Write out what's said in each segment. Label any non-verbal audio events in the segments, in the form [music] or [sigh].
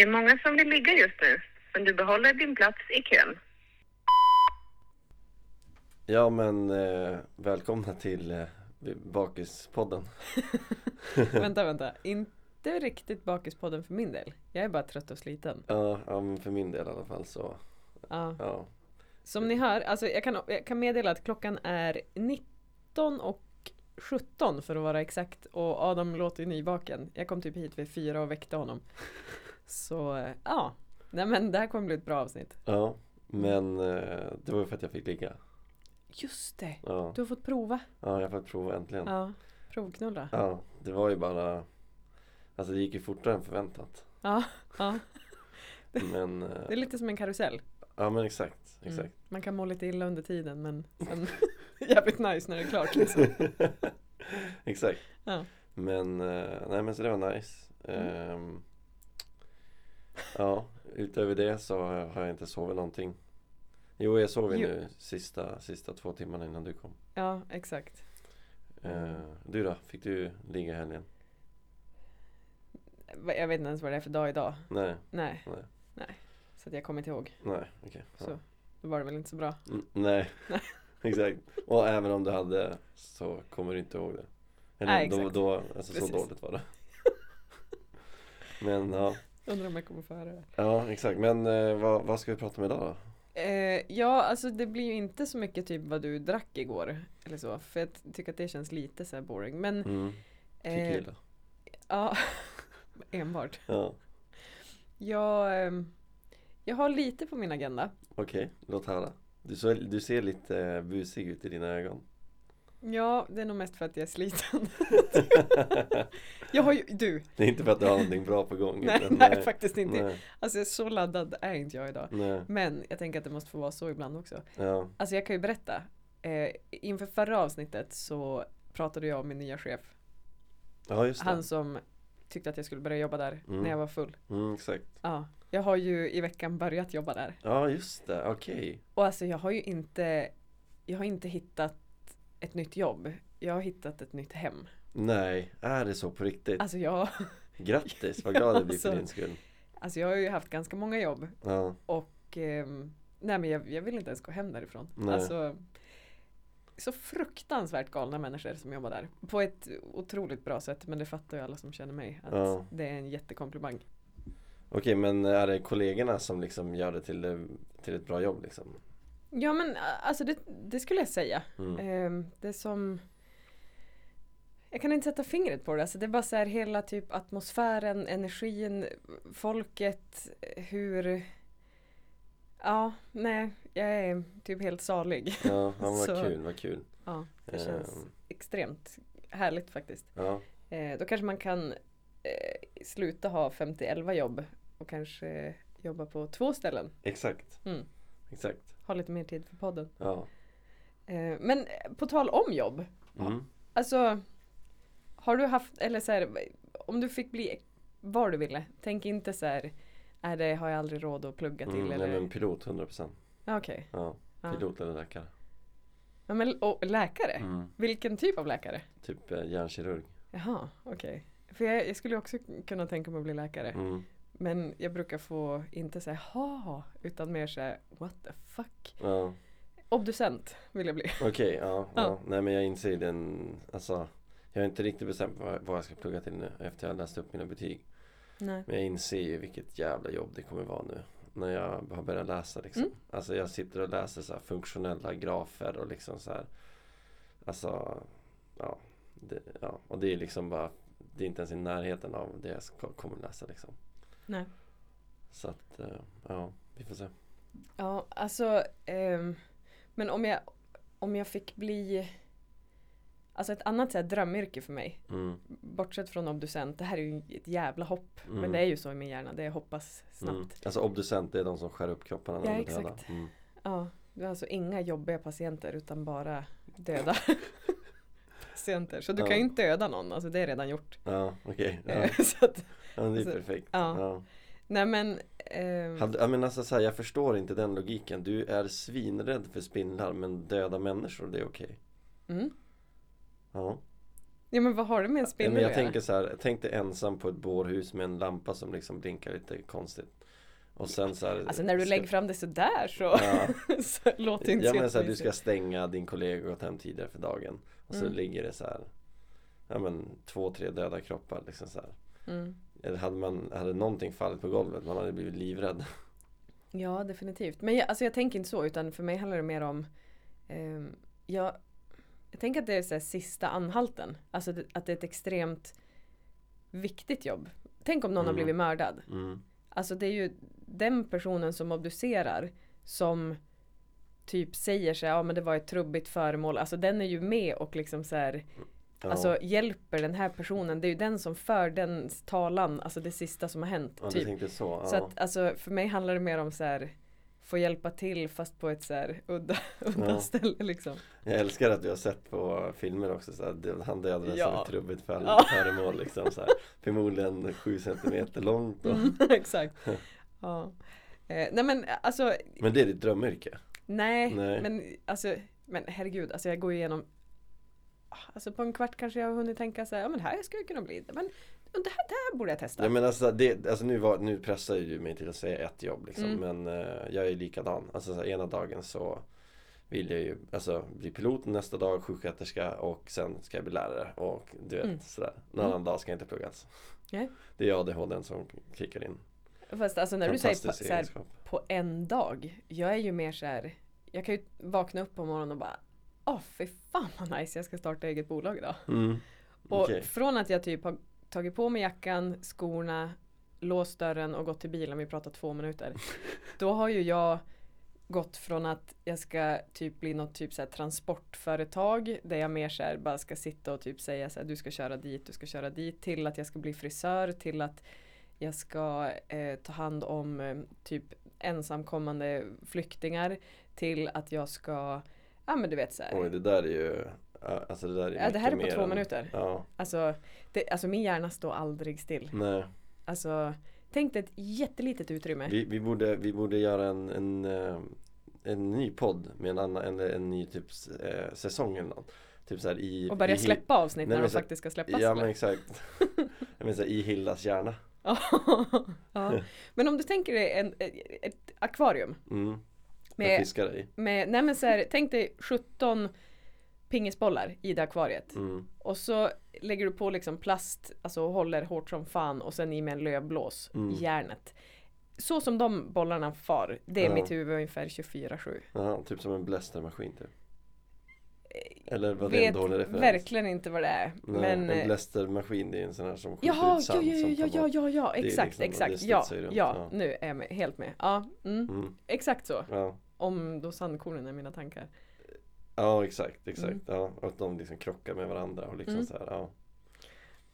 Det är många som vill ligga just nu, men du behåller din plats i kön. Ja men eh, välkomna till eh, Bakispodden [laughs] vänta, vänta. [laughs] Inte riktigt Bakispodden för min del. Jag är bara trött och sliten. ja, ja, men för min del i alla fall så Ja. Ja, Som ni hör, alltså jag kan, jag kan meddela att klockan är 19 och 17 för att vara exakt. Och Adam låter nyvaken. Jag kom typ hit vid fyra och väckte honom. Så eh, ja, nej men det här kommer bli ett bra avsnitt. ja Men eh, det var ju för att jag fick ligga Just det, Ja, du har fått prova. ja jag får prova äntligen Ja, Ja, provknulla. det var ju bara Alltså det gick ju fortare än förväntat Ja, ja. [laughs] Men det är eh, lite som en karusell. Ja men exakt, Mm. exakt Man kan må lite illa under tiden men sen [laughs] jävligt nice när det är klart liksom. [laughs] Exakt Ja. Men, eh, nej men så det var nice Ehm, Ja, utöver det så har jag, inte sovit någonting Jo jag sov ju nu sista, sista två timmarna innan du kom Ja, exakt. Eh, Du då? Fick du ligga helgen? Jag vet inte ens vad det är för dag idag. Nej, Nej. Nej. Nej. Så att jag kommer inte ihåg. nej, okej ja. Så då var det väl inte så bra. Mm, Nej, [laughs] exakt Och även om du hade så kommer du inte ihåg det Eller Nej, då, exakt. då, alltså så Precis. dåligt var det [laughs] Men ja, Undrar om jag kommer få höra det. ja exakt Men eh, vad, vad ska vi prata om idag då? Eh, ja, alltså det blir ju inte så mycket typ vad du drack igår. Eller så. För jag tycker att det känns lite så här boring. Men Mm, eh, ja, [laughs] enbart. Ja, Jag, ehm, jag har lite på min agenda. okej, låt höra du, så, du ser lite eh, busig ut i dina ögon Ja, det är nog mest för att jag är sliten. [laughs] jag har ju, du, Det är inte för att du har någonting bra på gång nej, utan, nej faktiskt inte. nej, Alltså så laddad är inte jag idag. nej, Men jag tänker att det måste få vara så ibland också. ja, Alltså jag kan ju berätta. Eh, inför förra avsnittet så pratade jag om min nya chef. ja just det Han som tyckte att jag skulle börja jobba där Mm. när jag var full. mm, Exakt Ja, jag har ju i veckan börjat jobba där. Ja just det, okej Och alltså jag har ju inte, jag har inte hittat ett nytt jobb. Jag har hittat ett nytt hem. Nej, är det så på riktigt? Alltså jag, Grattis, vad glad jag blir för alltså. din skull alltså jag har ju haft ganska många jobb. Ja, Och ehm, nej men jag, jag vill inte ens gå hem därifrån. Nej. Alltså så fruktansvärt galna människor som jobbar där. På ett otroligt bra sätt. Men det fattar ju alla som känner mig. Att Ja. det är en jättekomplimang. okej men är det kollegorna som liksom gör det till, till ett bra jobb liksom? Ja men alltså det, det skulle jag säga. Mm. Ehm, det som jag kan inte sätta fingret på det. Alltså det är bara så här hela typ atmosfären, energin, folket, hur Ja, nej, jag är typ helt salig. Ja, ja vad [laughs] Så- kul, vad kul Ja, det känns Ehm, extremt härligt faktiskt. Ja, Eh, då kanske man kan eh, sluta ha 50-11 jobb och kanske jobba på två ställen. exakt Mm. Exakt Ha lite mer tid för podden. Ja Eh, men på tal om jobb. mm. Alltså Har du haft, eller så här, om du fick bli vad du ville. Tänk inte så här, är det har jag aldrig råd att plugga till Mm, nej eller? men pilot 100% Ja, Okej. Ja, Ja. pilot eller läkare Ja, men, och läkare? mm. Vilken typ av läkare? Typ eh, hjärnkirurg Jaha, okej. För jag, jag skulle också kunna tänka mig att bli läkare. mm. Men jag brukar få inte säga ha utan mer säga what the fuck. Ja, Obducent vill jag bli. okej, ja, ja. Ja. Nej men jag inser den, alltså Jag har inte riktigt bestämt vad, vad jag ska plugga till nu efter jag läst upp mina betyg Nej. Men jag inser ju vilket jävla jobb det kommer vara nu När jag har börjat läsa liksom Mm. Alltså jag sitter och läser så funktionella grafer och liksom så här Alltså Ja, det, ja Och det är liksom bara Det är inte ens i närheten av det jag ska, kommer läsa liksom Nej. Så att, eh, ja, vi får se Ja, alltså ehm, Men om jag Om jag fick bli Alltså ett annat så här, drömyrke för mig mm. Bortsett från obducent, det här är ju ett jävla hopp Mm. Men det är ju så i min hjärna, det hoppas snabbt Mm. Alltså obducent, det är de som skär upp kropparna Ja, exakt. mm. Ja, det är alltså inga jobbiga patienter utan bara döda [laughs] patienter Så du Ja. kan ju inte döda någon, alltså det är redan gjort Ja, okej ja. [laughs] Eh, att, ja, det är så- perfekt ja. ja. nej men ehm, Hade, ja, men alltså, så här, Jag förstår inte den logiken Du är svinrädd för spindlar men döda människor, det är okej mm, Ja Ja men vad har det med en spindel men jag att tänker så här, tänk dig ensam på ett bårhus med en lampa som liksom blinkar lite konstigt. Och sen så här, Alltså när du ska- lägger fram det sådär så, Ja, [laughs] så låter det inte ja så men så här, du ska stänga din kollega och gått hem tidigare för dagen. Och så Mm. ligger det så här, ja men två, tre döda kroppar liksom så här. Mm. Eller hade man, hade någonting fallit på golvet, man hade blivit livrädd. Ja definitivt. Men jag, alltså jag tänker inte så utan för mig handlar det mer om ehm, jag, jag tänker att det är så sista anhalten. Alltså det, att det är ett extremt viktigt jobb. Tänk om någon har Mm. blivit mördad. Mm. Alltså det är ju den personen som obducerar som typ säger sig ja men det var ett trubbigt föremål. Alltså den är ju med och liksom så här, Ja, alltså hjälper den här personen. Det är ju den som för den talan, alltså det sista som har hänt. ja, typ. så. Så Ja. att alltså för mig handlar det mer om så här få hjälpa till fast på ett så här udda, [laughs] udda Ja. ställe liksom. Jag älskar att du har sett på filmer också så här, det- han dödades Ja. av ett trubbigt före- Ja. föremål liksom så här. Förmodligen sju centimeter långt och, Mm, [laughs] exakt. Ja. Eh, nej men alltså Men det är ditt drömyrke? nej, Nej. men alltså men herregud alltså jag går igenom Alltså på en kvart kanske jag har hunnit tänka så här, ja men det här skulle jag kunna bli men det här, det här borde jag testa. Ja men alltså, det, alltså nu, var, nu pressar du mig till att säga ett jobb liksom Mm. Men eh, jag är likadan Alltså så här, ena dagen så vill jag ju alltså, bli pilot nästa dag, sjuksköterska och sen ska jag bli lärare och du vet Mm. sådär Mm. annan dag ska jag inte plugga alls Nej. Det är ADHD som kickar in Fast alltså när du säger på, Fantastisk så här, egenskap på en dag. Jag är ju mer så här. Jag kan ju vakna upp på morgonen och bara Åh fy fan vad nice jag ska starta eget bolag idag. mm. Och Okej. från att jag typ har tagit på mig jackan, skorna, låst dörren och gått till bilen, vi pratar två minuter. [laughs] Då har ju jag gått från att jag ska typ bli något typ så transportföretag där jag mer så bara ska sitta och typ säga så här, du ska köra dit, du ska köra dit till att jag ska bli frisör till att jag ska eh, ta hand om eh, typ ensamkommande flyktingar till att jag ska Ja men du vet så här. Oj det där är ju ja, Alltså det där är Ja, det här är på två än- minuter. Ja, Alltså, det, alltså min hjärna står aldrig still. nej Alltså, tänk dig ett jättelitet utrymme. Vi, vi, borde, vi borde göra en, en, eh, en ny podd med en annan, en, en ny typ eh, säsong eller något. Typ så här i och börja i, släppa avsnitt Nej, när de faktiskt ska släppas. Ja men exakt Jag menar här, i Hildas hjärna [laughs] ja. [laughs] Men om du tänker dig en, ett akvarium. mm. Med Med, fiskar i med, nej men så här, tänk dig 17 pingisbollar i det akvariet. mm. Och så lägger du på liksom plast, alltså håller hårt som fan och sen i med en lövblås Mm. i järnet. Så som de bollarna far, det är Ja. mitt huvud ungefär 24-7. Jaha, typ som en blästermaskin typ Eller vad det är Vet en dålig referens verkligen inte vad det är. Nej, men, en eh, blästermaskin det är en sån här som skjuter Jaha, ut ja, sand ja, ja, ja, ja, ja, är exakt, liksom- exakt, ja, ja, ja. nu är jag med, helt med. Ja, mm, mm. exakt så. ja. Om då sandkornen är mina tankar. ja exakt, exakt Mm. ja, och att de liksom krockar med varandra och liksom Mm. så här, ja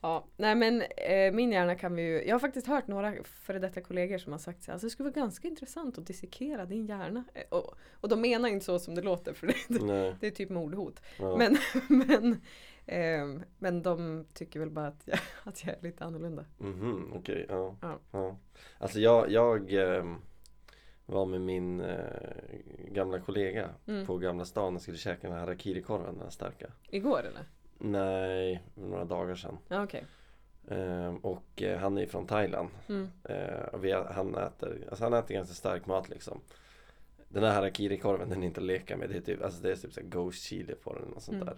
Ja, nej men eh, min hjärna kan vi ju, jag har faktiskt hört några före detta kollegor som har sagt så här, alltså det skulle vara ganska intressant att dissekera din hjärna. Eh, Och, och de menar inte så som det låter för det, Nej, det är typ mordhot. ja. Men, [laughs] men, ehm, men de tycker väl bara att jag, att jag är lite annorlunda. Mhm, okej, ja. Ja. ja. Alltså jag, jag ehm, var med min eh, gamla kollega Mm. på Gamla stan och skulle käka den här harakiri-korven, den här starka. Igår eller? Nej, några dagar sedan. Ja okej. Ehm, och eh, han är från Thailand. Mm. Eh, och vi, han, äter, alltså han äter ganska stark mat liksom. Den här harakiri-korven den är inte att leka med. Det är typ, alltså det är typ så ghost chili på den och sånt Mm.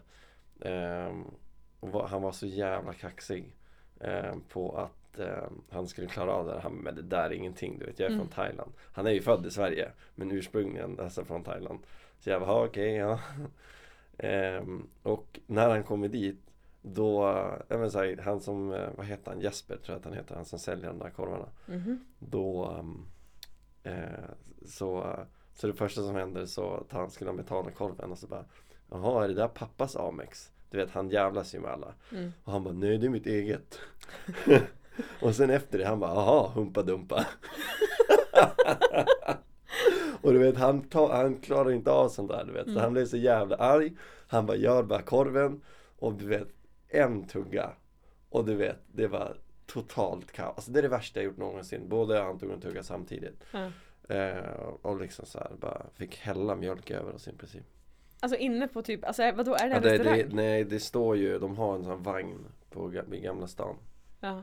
där. Ehm, och han var så jävla kaxig ehm, på att ehm, han skulle klara av det här. Han, men det där är ingenting, du vet. Jag är Mm. från Thailand. Han är ju född i Sverige, men ursprungligen alltså från Thailand. Så jag bara, "Ja, okej, ja. [laughs] Ehm, och när han kommer dit då, jag menar så här, han som, eh, vad heter han, Jesper tror jag att han heter, han som säljer de där korvarna. Mhm. Då eh, så, så det första som händer så tar han, skulle han betala korven och så bara Jaha, är det där pappas Amex? Du vet, han jävlas ju med alla. Mm. Och han bara, nej det är mitt eget. [laughs] [laughs] [laughs] och sen efter det, han bara, jaha, humpa dumpa. [laughs] och du vet, han, tar, han klarar inte av sånt där, du vet. Så Mm. han blev så jävla arg. Han bara, gör bara korven. Och du vet, en tugga. Och du vet, det var totalt kaos. Alltså, det är det värsta jag gjort någonsin. Både han tog en tugga samtidigt. Ja. Eh, och liksom så här, bara fick hälla mjölk över oss i princip. Alltså inne på typ, alltså vadå är det Ja, en det, restaurang? det, nej, det står ju, de har en sån vagn på Gamla stan. Ja.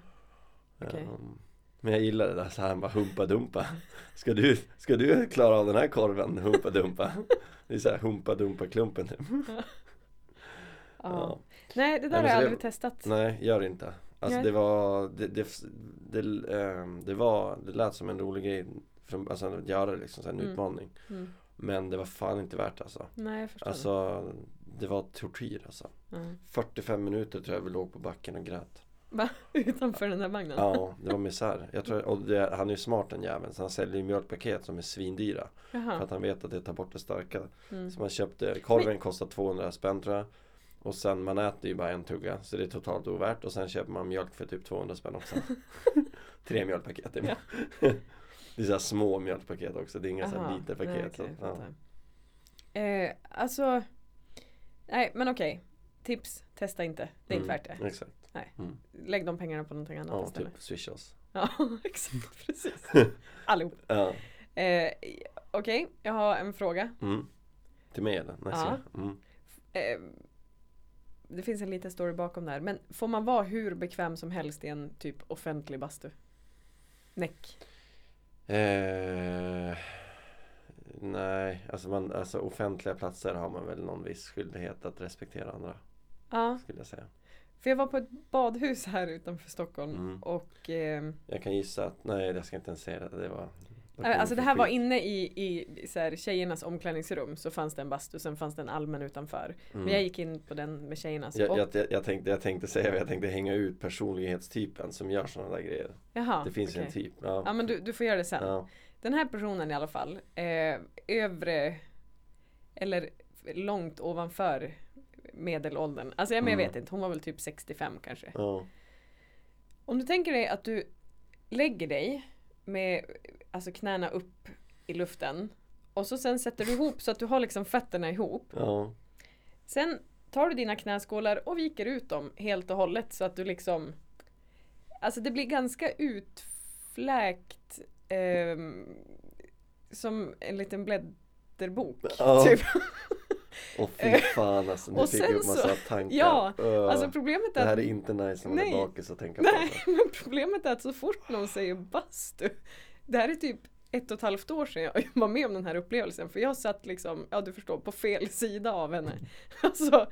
Okej. Ehm, men jag gillar det där så här bara humpa dumpa. Ska du, ska du klara av den här korven humpa dumpa? Det är så här humpa dumpa klumpen [laughs] typ. Ja. Nej det där Ja, men har jag så det- aldrig testat. Nej, gör det inte. Alltså Nej. det var, det, det, det, ehm, det var, det lät som en rolig grej. Från, alltså att göra det liksom, så en Mm. utmaning. Mm. Men det var fan inte värt alltså. Nej jag förstår. Alltså det var tortyr alltså. Ja. 45 minuter tror jag vi låg på backen och grät. Va? [laughs] Utanför den där vagnen? Ja, det var misär. Jag tror, och det, han är ju smart den jäveln så han säljer ju mjölkpaket som är svindyra. För Jaha. att han vet att det tar bort det starka. Mm. Så man köpte, korven kostar 200 spänn tror jag. Och sen man äter ju bara en tugga så det är totalt ovärt. Och sen köper man mjölk för typ 200 spänn också. [laughs] Tre mjölkpaket. Ja. [laughs] Det är så här små mjölkpaket också. Det är inga så Aha. här literpaket. Nej, okej, ja. Eh, alltså Nej men okej Tips, testa inte. Det är inte Mm, värt det. Exakt. Nej. Mm. Lägg de pengarna på någonting annat Ja, istället. typ swisha oss. [laughs] Ja, exakt. [laughs] Precis. Allihop. Ja. Eh, Okej, jag har en fråga. Mm. Till mig eller? Nej, Ja. Mm. Eh, det finns en liten story bakom där. Men får man vara hur bekväm som helst i en typ offentlig bastu? Näck. Eh, nej, alltså, man, alltså offentliga platser har man väl någon viss skyldighet att respektera andra. Ja, Skulle jag säga. För jag var på ett badhus här utanför Stockholm Mm. och eh, Jag kan gissa att, nej jag ska inte ens säga det. Det var kommer Alltså det här var inne i, i så här, tjejernas omklädningsrum så fanns det en bastu, sen fanns det en allmän utanför. Mm. Men jag gick in på den med tjejernas. jag, och, jag, jag, jag, tänkte, jag tänkte säga, jag tänkte hänga ut personlighetstypen som gör sådana där grejer. jaha, det finns okej. en typ. Ja. Ja men du, du får göra det sen. Ja. Den här personen i alla fall, eh, övre eller långt ovanför medelåldern. Alltså jag, men jag Mm. vet inte, hon var väl typ 65 kanske. Ja. Om du tänker dig att du lägger dig med alltså knäna upp i luften och så sen sätter du ihop så att du har liksom fötterna ihop. Ja. Sen tar du dina knäskålar och viker ut dem helt och hållet så att du liksom Alltså det blir ganska utfläkt ehm, Som en liten blädderbok Ja. typ. [laughs] Och fy fan alltså, nu Och fick jag upp massa så- tankar. Ja, Öh. Alltså problemet det är här att är inte nice när man är Nej. bakis och tänka Nej, på det. [laughs] men problemet är att så fort någon säger bastu Det här är typ ett och ett halvt år sedan jag [laughs] var med om den här upplevelsen för jag satt liksom, ja du förstår, på fel sida av henne. [laughs] Alltså,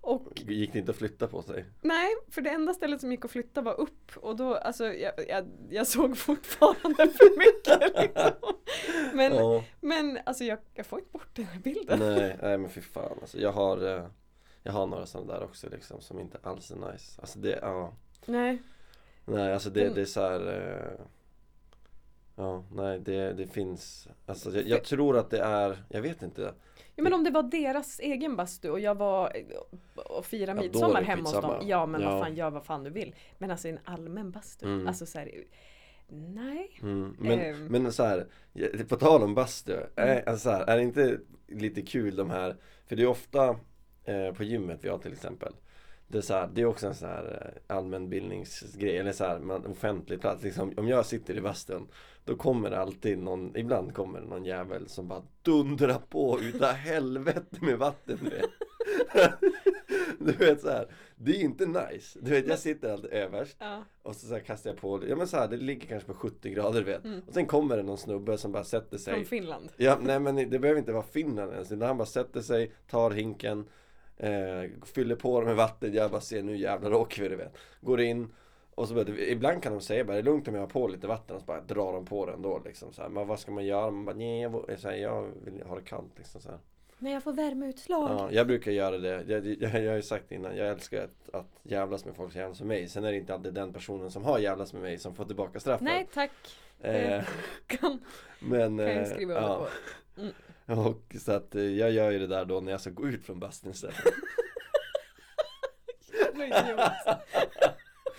och Gick det inte att flytta på sig? Nej, för det enda stället som gick att flytta var upp och då, alltså jag, jag, jag såg fortfarande för mycket [laughs] liksom. Men, Ja. men alltså jag, jag får inte bort den här bilden. Nej, nej men fy fan alltså. Jag har eh, Jag har några sådana där också liksom som inte alls är nice. Alltså det, ja. Nej, Nej alltså det, det är så här. eh, Ja, nej det, det finns Alltså jag, jag tror att det är Jag vet inte ja, men om det var deras egen bastu och jag var och firade Ja, midsommar hemma hos dem. Ja men Ja. vad fan, gör vad fan du vill. Men alltså en allmän bastu, Mm. alltså så här, nej. mm. Men, Ehm. men så här På tal om bastu Mm. är, alltså så här, är det inte lite kul de här För det är ofta eh, På gymmet vi har till exempel det är, så här, det är också en sån här eh, allmänbildningsgrej, eller så här, man, offentlig plats. Liksom, om jag sitter i bastun Då kommer alltid någon, ibland kommer någon jävel som bara dundrar på utav [laughs] helvete med vatten du [laughs] vet. du vet så här, det är inte nice. Du vet jag sitter alltid överst Ja. och så, så här kastar jag på, ja men så här, det ligger kanske på 70 grader vet. Mm. Och sen kommer det någon snubbe som bara sätter sig Från Finland. Ja, nej men det behöver inte vara Finland ens. Utan han bara sätter sig, tar hinken, eh, fyller på med vatten. Jag bara ser nu jävlar åker vi du vet. Går in och så bara, ibland kan de säga bara, det är lugnt om jag har på lite vatten och så bara drar de på det ändå liksom så här. Men vad ska man göra? Man bara, nej jag, så här, jag vill ha det kallt liksom så här. Men jag får värmeutslag. Ja, jag brukar göra det. Jag, jag, jag har ju sagt innan, jag älskar att, att jävlas med folk som jävlas med mig. Sen är det inte alltid den personen som har jävlas med mig som får tillbaka straffet. Nej tack, Eh, kan, men, kan jag eh, skriva under ja. på. Mm. Och så att eh, jag gör ju det där då när jag ska gå ut från bastun istället. [laughs]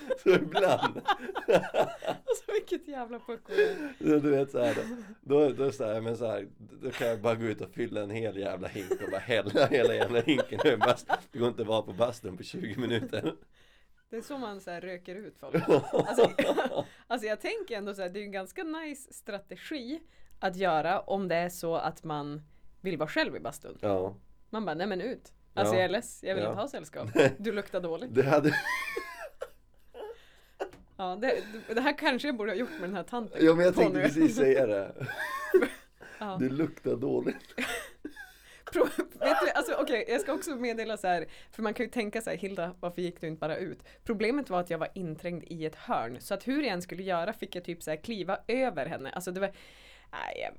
[laughs] Så ibland, [laughs] Alltså vilket jävla pucko du vet så här, då, då, då, så här, men så här, då kan jag bara gå ut och fylla en hel jävla hink och bara hälla hela jävla hinken över bastun. Det går inte att vara på bastun på 20 minuter. Det är så man så röker ut folk. Alltså, [laughs] alltså jag tänker ändå så här, det är en ganska nice strategi att göra om det är så att man vill vara själv i bastun. Ja, Man bara, nej men ut. Alltså Ja. jag är less, jag vill Ja. inte ha sällskap. Du luktar dåligt. Det hade, Ja, det, det här kanske jag borde ha gjort med den här tanten. ja men jag tänkte precis säga det. [laughs] Ja. Det luktar dåligt. [laughs] Pro, vet du, alltså okej, jag ska också meddela så här, för man kan ju tänka så här, Hilda, varför gick du inte bara ut? Problemet var att jag var inträngd i ett hörn, så att hur jag än skulle göra fick jag typ så här kliva över henne. Alltså det var, nej,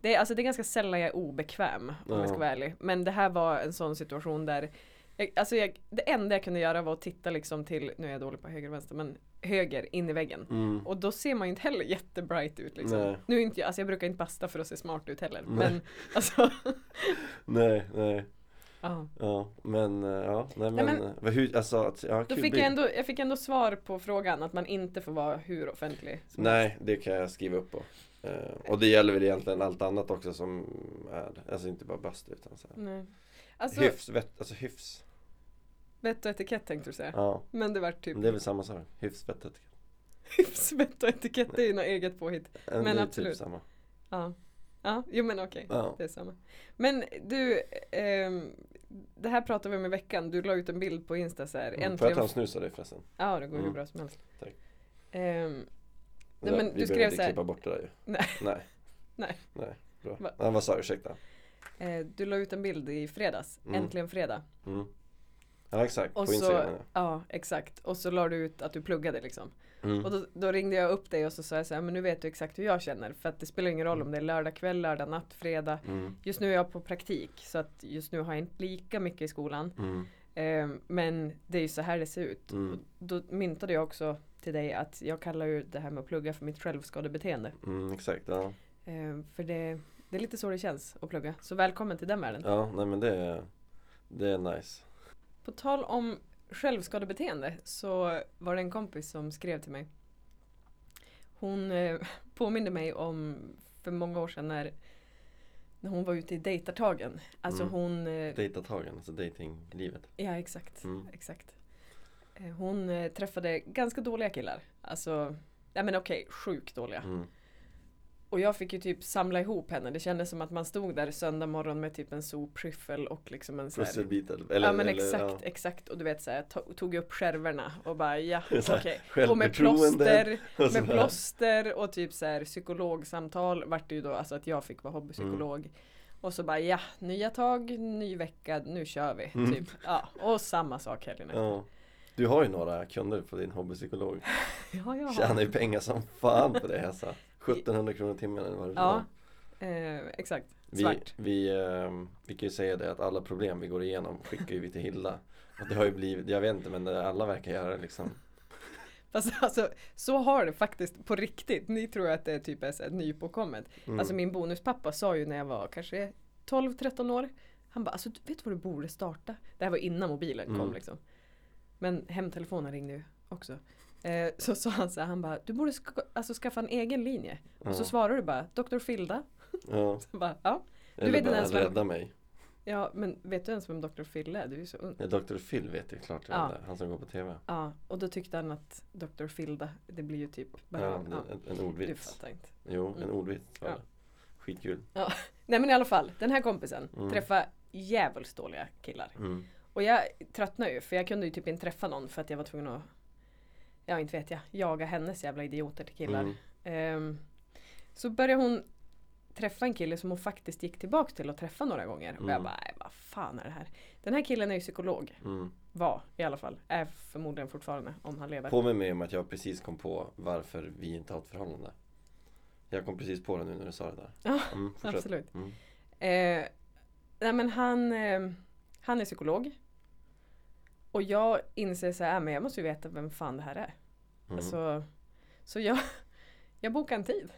det, är- alltså det är ganska sällan jag är obekväm, om jag ska Ja. vara ärlig. Men det här var en sån situation där jag, alltså jag, det enda jag kunde göra var att titta liksom till, nu är jag dålig på höger och vänster, men höger in i väggen. Mm. Och då ser man ju inte heller jättebright ut liksom. Nej. Nu inte jag, alltså jag brukar inte basta för att se smart ut heller. Nej. Men alltså, [laughs] Nej, nej. ja. Ja, men eh, ja, nej men, men- eh, hur, alltså, att, ja, Då fick jag, ändå, jag fick ändå svar på frågan att man inte får vara hur offentlig som Nej, det kan jag skriva upp på. Eh, och det gäller väl egentligen allt annat också som är, alltså inte bara bastu utan så här. Nej. Alltså, hyfs, vett, alltså hyfs. Vett och etikett tänkte du säga. Ja, Men det var typ men det är väl samma sak. Hyfs, vett, etikett. hyfs, vett och etikett, det är ju något eget påhitt. Eh, Men det är absolut. Typ samma. Ja, ja jo men okej. Ja. Det är samma. Men du, ehm, det här pratade vi om i veckan. Du la ut en bild på Insta så här. Mm. Får jag ta Äntligen. en snus av dig förresten? Ja, det går hur Mm. bra som helst. Tack. Det Nej, där- men vi du skrev behöver inte här- klippa bort det där ju. [laughs] Nej. Nej. Nej. Nej, bra. Va? Vad sa du? Ursäkta. eh, du la ut en bild i fredags. Mm. Äntligen fredag. Mm. Ja, exakt. Och på så, Instagram. ja. ja exakt. Och så la du ut att du pluggade liksom. Mm. Och då, då ringde jag upp dig och så sa jag så här, men nu vet du exakt hur jag känner. För att det spelar ingen roll om det är lördag kväll, lördag natt, fredag. Mm. Just nu är jag på praktik så att just nu har jag inte lika mycket i skolan. Mm. Eh, men det är ju så här det ser ut. Mm. Och då myntade jag också till dig att jag kallar ju det här med att plugga för mitt självskadebeteende. Mm, exakt, ja. Eh, för det, det är lite så det känns att plugga. Så välkommen till den världen. Ja, nej men det är, det är nice. På tal om självskadebeteende så var det en kompis som skrev till mig. Hon eh, [laughs] påminde mig om för många år sedan när, när hon var ute i dejtartagen. Alltså Mm. hon... Eh, Dejtatagen, alltså datinglivet. ja exakt. Mm. exakt. Eh, hon eh, träffade ganska dåliga killar. Alltså, nej men okej, sjukt dåliga. Mm. Och jag fick ju typ samla ihop henne. Det kändes som att man stod där söndag morgon med typ en sopskyffel och liksom en så här, Pusselbit eller, ja men eller, exakt, ja. exakt. Och du vet såhär, to- tog upp skärvorna och bara ja, [laughs] okej. Och med plåster, [laughs] Och med plåster och typ så här psykologsamtal vart det ju då alltså att jag fick vara hobbypsykolog. Mm. Och så bara ja, nya tag, ny vecka, nu kör vi. Mm. Typ. Ja, och samma sak helgen efter. Ja. Du har ju några kunder på din hobbypsykolog. [laughs] Ja, jag har. Tjänar ju pengar som fan på det alltså. 1700 kronor i timmen eller vad det Ja, eh, exakt. Vi, Svart. vi, ehm, vi kan ju säga det att alla problem vi går igenom skickar ju vi till Hilda. Och det har ju blivit, jag vet inte men det- alla verkar göra det liksom. [laughs] Fast alltså, så har det faktiskt på riktigt. Ni tror att det är typ är nypåkommet. Mm. Alltså min bonuspappa sa ju när jag var kanske 12-13 år. Han bara, alltså du vet vad du borde starta? Det här var innan mobilen kom Mm. liksom. Men hemtelefonen ringde ju också. Eh, så sa han så här, han bara, du borde ska, alltså, skaffa en egen linje. Och så Ja. svarar du bara, Dr. Filda. ja. [laughs] Så bara, ja. Eller vet bara ens vem- rädda mig. ja, men vet du ens vem Dr. Fille är? Du är så ung. Ja, Dr. Phil vet jag klart vem Ja. Han som går på TV. Ja, och då tyckte han att Dr. Filda, det blir ju typ bara, Ja, ja, en, en du ordvits. fattar inte. Jo, en Mm. ordvits var Ja. Skitkul. [laughs] Nej men i alla fall, den här kompisen Mm. träffade djävulskt dåliga killar. Mm. Och jag tröttnade ju för jag kunde ju typ inte träffa någon för att jag var tvungen att Ja inte vet jag, jaga hennes jävla idioter till killar. Mm. Ehm, så började hon träffa en kille som hon faktiskt gick tillbaka till att träffa några gånger. Och jag Mm. bara, nej vad fan är det här? Den här killen är ju psykolog. Mm. Var i alla fall. Är förmodligen fortfarande om han lever. Påminn mig om att jag precis kom på varför vi inte har ett förhållande. Jag kom precis på det nu när du sa det där. Ja, Mm, absolut. Mm. Eh, nej men han, eh, han är psykolog. Och jag inser så här, men jag måste ju veta vem fan det här är. Mm. Alltså, så jag, [laughs] jag bokar en tid.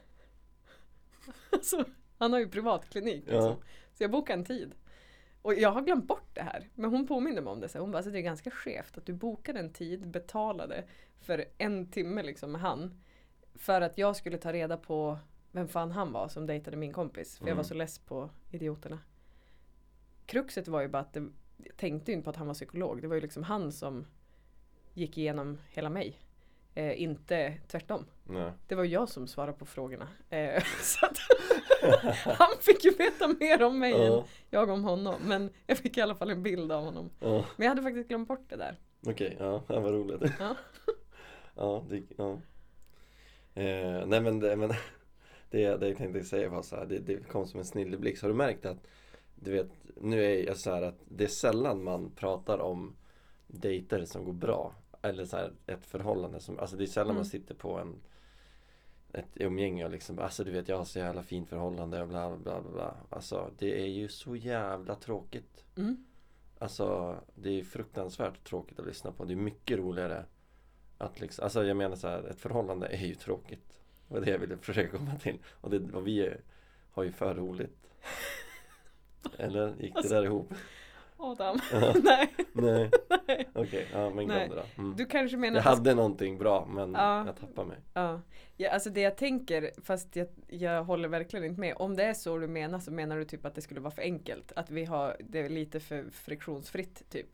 [laughs] alltså, han har ju privatklinik. Liksom. Ja. Så jag bokar en tid. Och jag har glömt bort det här. Men hon påminner mig om det. Så hon bara, alltså, det är ganska skevt att du bokade en tid, betalade för en timme liksom med han. För att jag skulle ta reda på vem fan han var som dejtade min kompis. För jag var Mm. så less på idioterna. Kruxet var ju bara att det, tänkte ju inte på att han var psykolog. Det var ju liksom han som gick igenom hela mig. Eh, inte tvärtom. Nej. Det var jag som svarade på frågorna. Eh, [laughs] så att [laughs] Han fick ju veta mer om mig än Ja, jag om honom. Men jag fick i alla fall en bild av honom. ja. Men jag hade faktiskt glömt bort det där. Okej, ja, det var roligt. Ja. [laughs] ja, det, ja. Eh, nej men, det, men det, det jag tänkte säga var så här, det, det kom som en snilleblixt. Har du märkt att, du vet, nu är jag så här att det är sällan man pratar om dejter som går bra. Eller så här, ett förhållande som, alltså det är sällan Mm. man sitter på en ett umgänge och liksom, alltså du vet jag har så jävla fint förhållande och bla bla bla bla. Alltså det är ju så jävla tråkigt. Mm. Alltså det är fruktansvärt tråkigt att lyssna på. Det är mycket roligare att liksom, alltså jag menar så här, ett förhållande är ju tråkigt. Det var det jag ville försöka komma till. Och, det, och vi har ju för roligt. Eller gick det där ihop? Adam. [laughs] Nej. Nej, okej, ja men glöm det då. Mm. Du kanske menar Jag hade någonting bra men Ja. jag tappade mig. Ja. ja, alltså det jag tänker, fast jag, jag håller verkligen inte med. Om det är så du menar så menar du typ att det skulle vara för enkelt. Att vi har det är lite för friktionsfritt typ.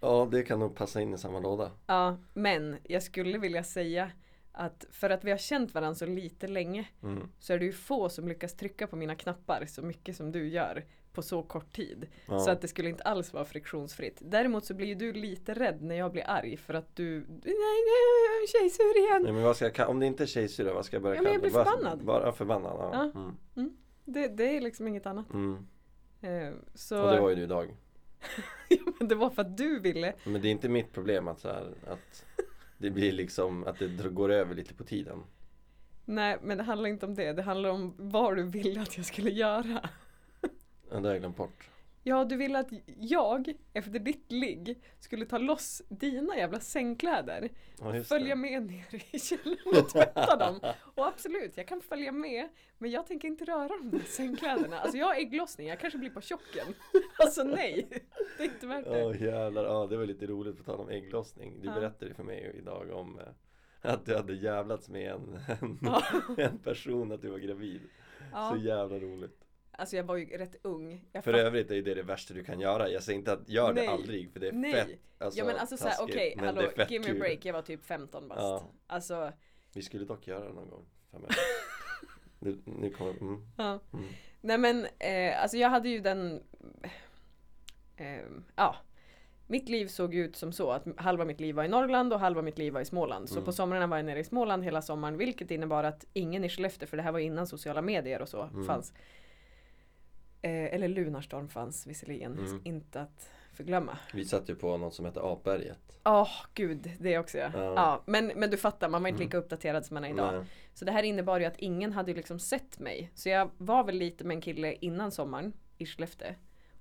Ja, det kan nog passa in i samma låda. Ja, men jag skulle vilja säga att för att vi har känt varandra så lite länge Mm. så är det ju få som lyckas trycka på mina knappar så mycket som du gör på så kort tid. Ja. Så att det skulle inte alls vara friktionsfritt. Däremot så blir ju du lite rädd när jag blir arg för att du, nej nej, tjejsur igen. Nej, men vad ska jag, om det inte är tjejsyrra, vad ska jag börja Ja, men jag kalla blir förbannad. Bara förbannad? Ja. Ja. Mm. Det, det är liksom inget annat. Mm. Eh, så Och det var ju du idag. [laughs] Ja, men det var för att du ville. Men det är inte mitt problem att, så här, att det blir liksom att det går över lite på tiden. Nej, men det handlar inte om det. Det handlar om vad du ville att jag skulle göra. Ja, det har jag glömt bort. Ja, du ville att jag efter ditt ligg skulle ta loss dina jävla sängkläder. Ja, följa det. med ner i källaren och tvätta dem. Och absolut, jag kan följa med. Men jag tänker inte röra de där sängkläderna. Alltså jag har ägglossning, jag kanske blir på tjocken. Alltså nej, det är inte värt det. Ja jävlar, ja det var lite roligt på tal om ägglossning. Du Ja. berättade för mig idag om eh, att du hade jävlats med en, en, Ja. en person att du var gravid. Så jävla roligt. Alltså jag var ju rätt ung. Jag För övrigt är ju det det värsta du kan göra. Jag säger inte att gör det Nej. aldrig för det är Nej. fett alltså, ja men alltså såhär, okej, men hallå, give me a break, jag var typ 15 bast. Ja. Alltså, Vi skulle dock göra det någon gång [laughs] nu, nu kommer, mm, ja. mm. Nej men, eh, alltså jag hade ju den, eh, ja. Mitt liv såg ut som så att halva mitt liv var i Norrland och halva mitt liv var i Småland. Så Mm. på somrarna var jag nere i Småland hela sommaren vilket innebar att ingen i Skellefteå, för det här var innan sociala medier och så, Mm. fanns. Eh, eller Lunarstorm fanns visserligen, Mm. inte att förglömma. Vi satt ju på något som heter Apberget. Åh gud, det också ja. Ja. ja men, men du fattar, man var inte Mm. lika uppdaterad som man är idag. Nej. Så det här innebar ju att ingen hade liksom sett mig. Så jag var väl lite med en kille innan sommaren i Skellefteå.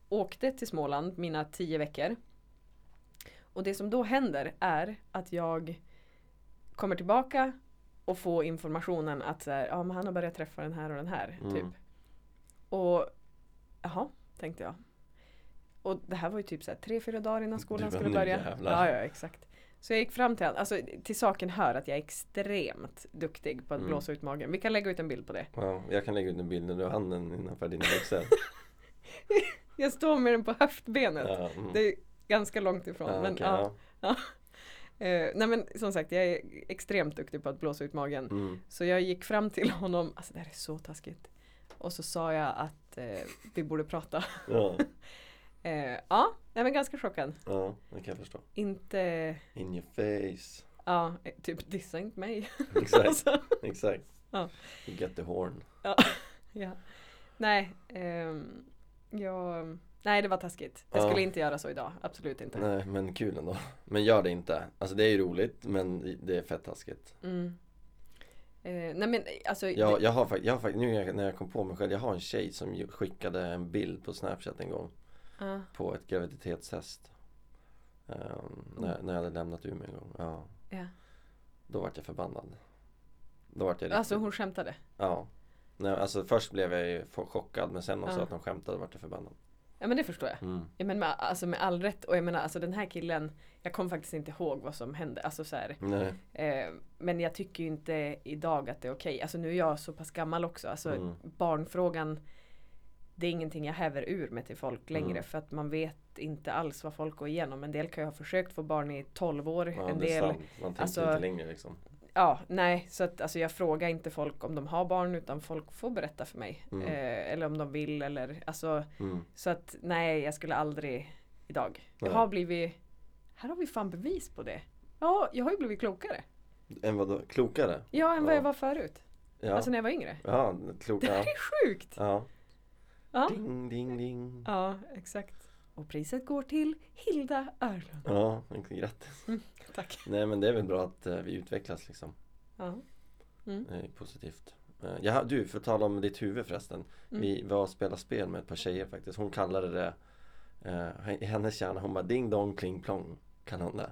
Åkte till Småland mina tio veckor. Och det som då händer är att jag kommer tillbaka och får informationen att så här, ja, men han har börjat träffa den här och den här. Mm. Typ. Och jaha, tänkte jag. Och det här var ju typ så här tre, fyra dagar innan skolan skulle "Nu börja. jävlar." Ja, ja, exakt. Så jag gick fram till honom, alltså till saken hör att jag är extremt duktig på att Mm. blåsa ut magen. Vi kan lägga ut en bild på det. Ja, jag kan lägga ut en bild när du har handen innanför dina byxor. [laughs] Jag står med den på höftbenet. Ja, mm. Det är ganska långt ifrån. Ja, men, okej, ja. ja. [laughs] Eh, nej men som sagt, jag är extremt duktig på att blåsa ut magen. Mm. Så jag gick fram till honom, alltså det här är så taskigt. Och så sa jag att eh, vi borde prata. [laughs] Ja, [laughs] Eh, ja, nej men ganska chockad. ja, det kan jag förstå. Inte, In your face. ja, eh, typ dissa inte mig. [laughs] Exakt, Alltså, exakt. Ja. You get the horn. ja. Nej, ehm, jag, nej det var taskigt. Jag Ja. skulle inte göra så idag, absolut inte. Nej, men kul ändå. Men gör det inte. Alltså det är ju roligt, men det är fett taskigt. Mm. Eh, nej men alltså, Jag, jag har faktiskt, jag har faktiskt, nu när jag- när kom på mig själv, jag har en tjej som skickade en bild på Snapchat en gång ja, på ett graviditetstest. Ehm, när, när jag hade lämnat mig en gång. Ja, ja. då vart jag förbannad. Då vart jag riktigt, Alltså hon skämtade. Ja. Nej, alltså först blev jag ju chockad men sen också Ja. att de skämtade vart jag förbannad. Ja men det förstår jag. Mm. Ja, men med, alltså med all rätt och jag menar alltså den här killen Jag kommer faktiskt inte ihåg vad som hände. Alltså så här, eh, men jag tycker ju inte idag att det är okej. Alltså nu är jag så pass gammal också. Alltså Mm. barnfrågan Det är ingenting jag häver ur med till folk längre Mm. för att man vet inte alls vad folk går igenom. En del kan ju ha försökt få barn i 12 år. Ja, en del sant. Man tänker alltså- inte längre liksom. Ja, nej, så att alltså jag frågar inte folk om de har barn utan folk får berätta för mig. Mm. Eh, eller om de vill eller alltså Mm. så att nej, jag skulle aldrig idag. Jag Nej. har blivit, här har vi fan bevis på det. Ja, jag har ju blivit klokare. En vadå? Klokare? Ja, än vad Ja. jag var förut. Ja. Alltså när jag var yngre. ja, klok, Det här är sjukt! ja. Ja, Ding, ding, ding. ja exakt. Och priset går till Hilda Örlund. Ja, grattis. Tack. Nej men det är väl bra att eh, vi utvecklas liksom. Ja. Mm. Det är positivt. Eh, ja, du, för att tala om ditt huvud förresten. Mm. Vi var och spelade spel med ett par tjejer faktiskt. Hon kallade det eh, i hennes hjärna, hon bara ding dong kling plong. Kallar hon det.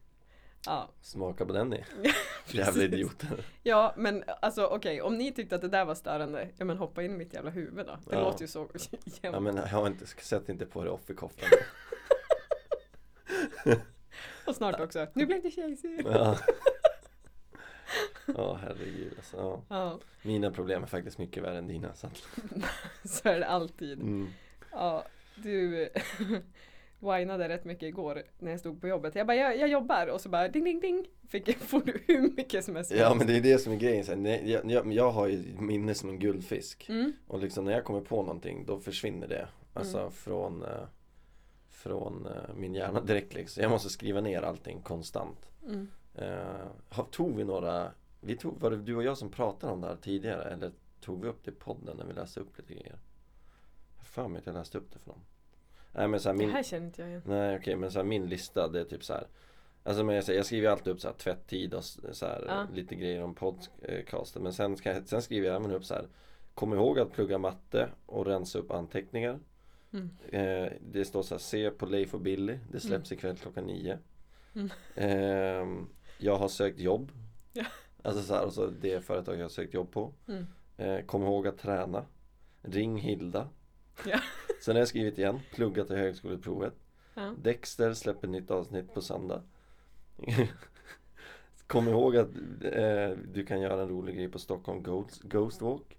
Ja. Smaka på den ni. [laughs] Jävla idioter. Ja men alltså okej om ni tyckte att det där var störande Ja men hoppa in i mitt jävla huvud då Det Ja. låter ju så [laughs] Ja jävla men jag har inte, sätt inte på dig offerkoftan. [laughs] Och snart också Nu blev det tjejsig Ja. Ja herregud alltså. Ja. Ja Mina problem är faktiskt mycket värre än dina. Så så är det alltid mm. Ja du Whinade rätt mycket igår när jag stod på jobbet Jag bara jag, jag jobbar och så bara ding ding ding Fick [laughs] får du hur mycket som helst Ja men det är det som är grejen. Så här, nej, jag, jag, jag har ju minne som en guldfisk. mm. Och liksom när jag kommer på någonting då försvinner det. Alltså Mm. från, eh, från eh, min hjärna direkt liksom. Jag måste skriva ner allting konstant. Mm. Har- tog vi några, vi tog, var det du och jag som pratade om det här tidigare? Eller tog vi upp det i podden när vi läste upp lite grejer? Jag har för mig att jag läste upp det för dem. Nej men så här, Det min, här känner inte jag igen nej okej men så här, min lista det är typ så här. Alltså men jag, säger, jag skriver alltid upp så här tvätttid och så här, Ja. lite grejer om podcasten. Men sen, jag, sen skriver jag även upp så här. Kom ihåg att plugga matte och rensa upp anteckningar. Mm. Eh, det står så här, se på Leif och Billy. Det släpps ikväll klockan nio. Mm. Ehm, jag har sökt jobb. Ja. Alltså så här, och så det företag jag har sökt jobb på. Mm. Eh, kom ihåg att träna. Ring Hilda. Ja. Sen har jag skrivit igen, plugga till högskoleprovet. Ja. Dexter släpper nytt avsnitt på söndag. Kom ihåg att eh, du kan göra en rolig grej på Stockholm Ghost, Ghost Walk.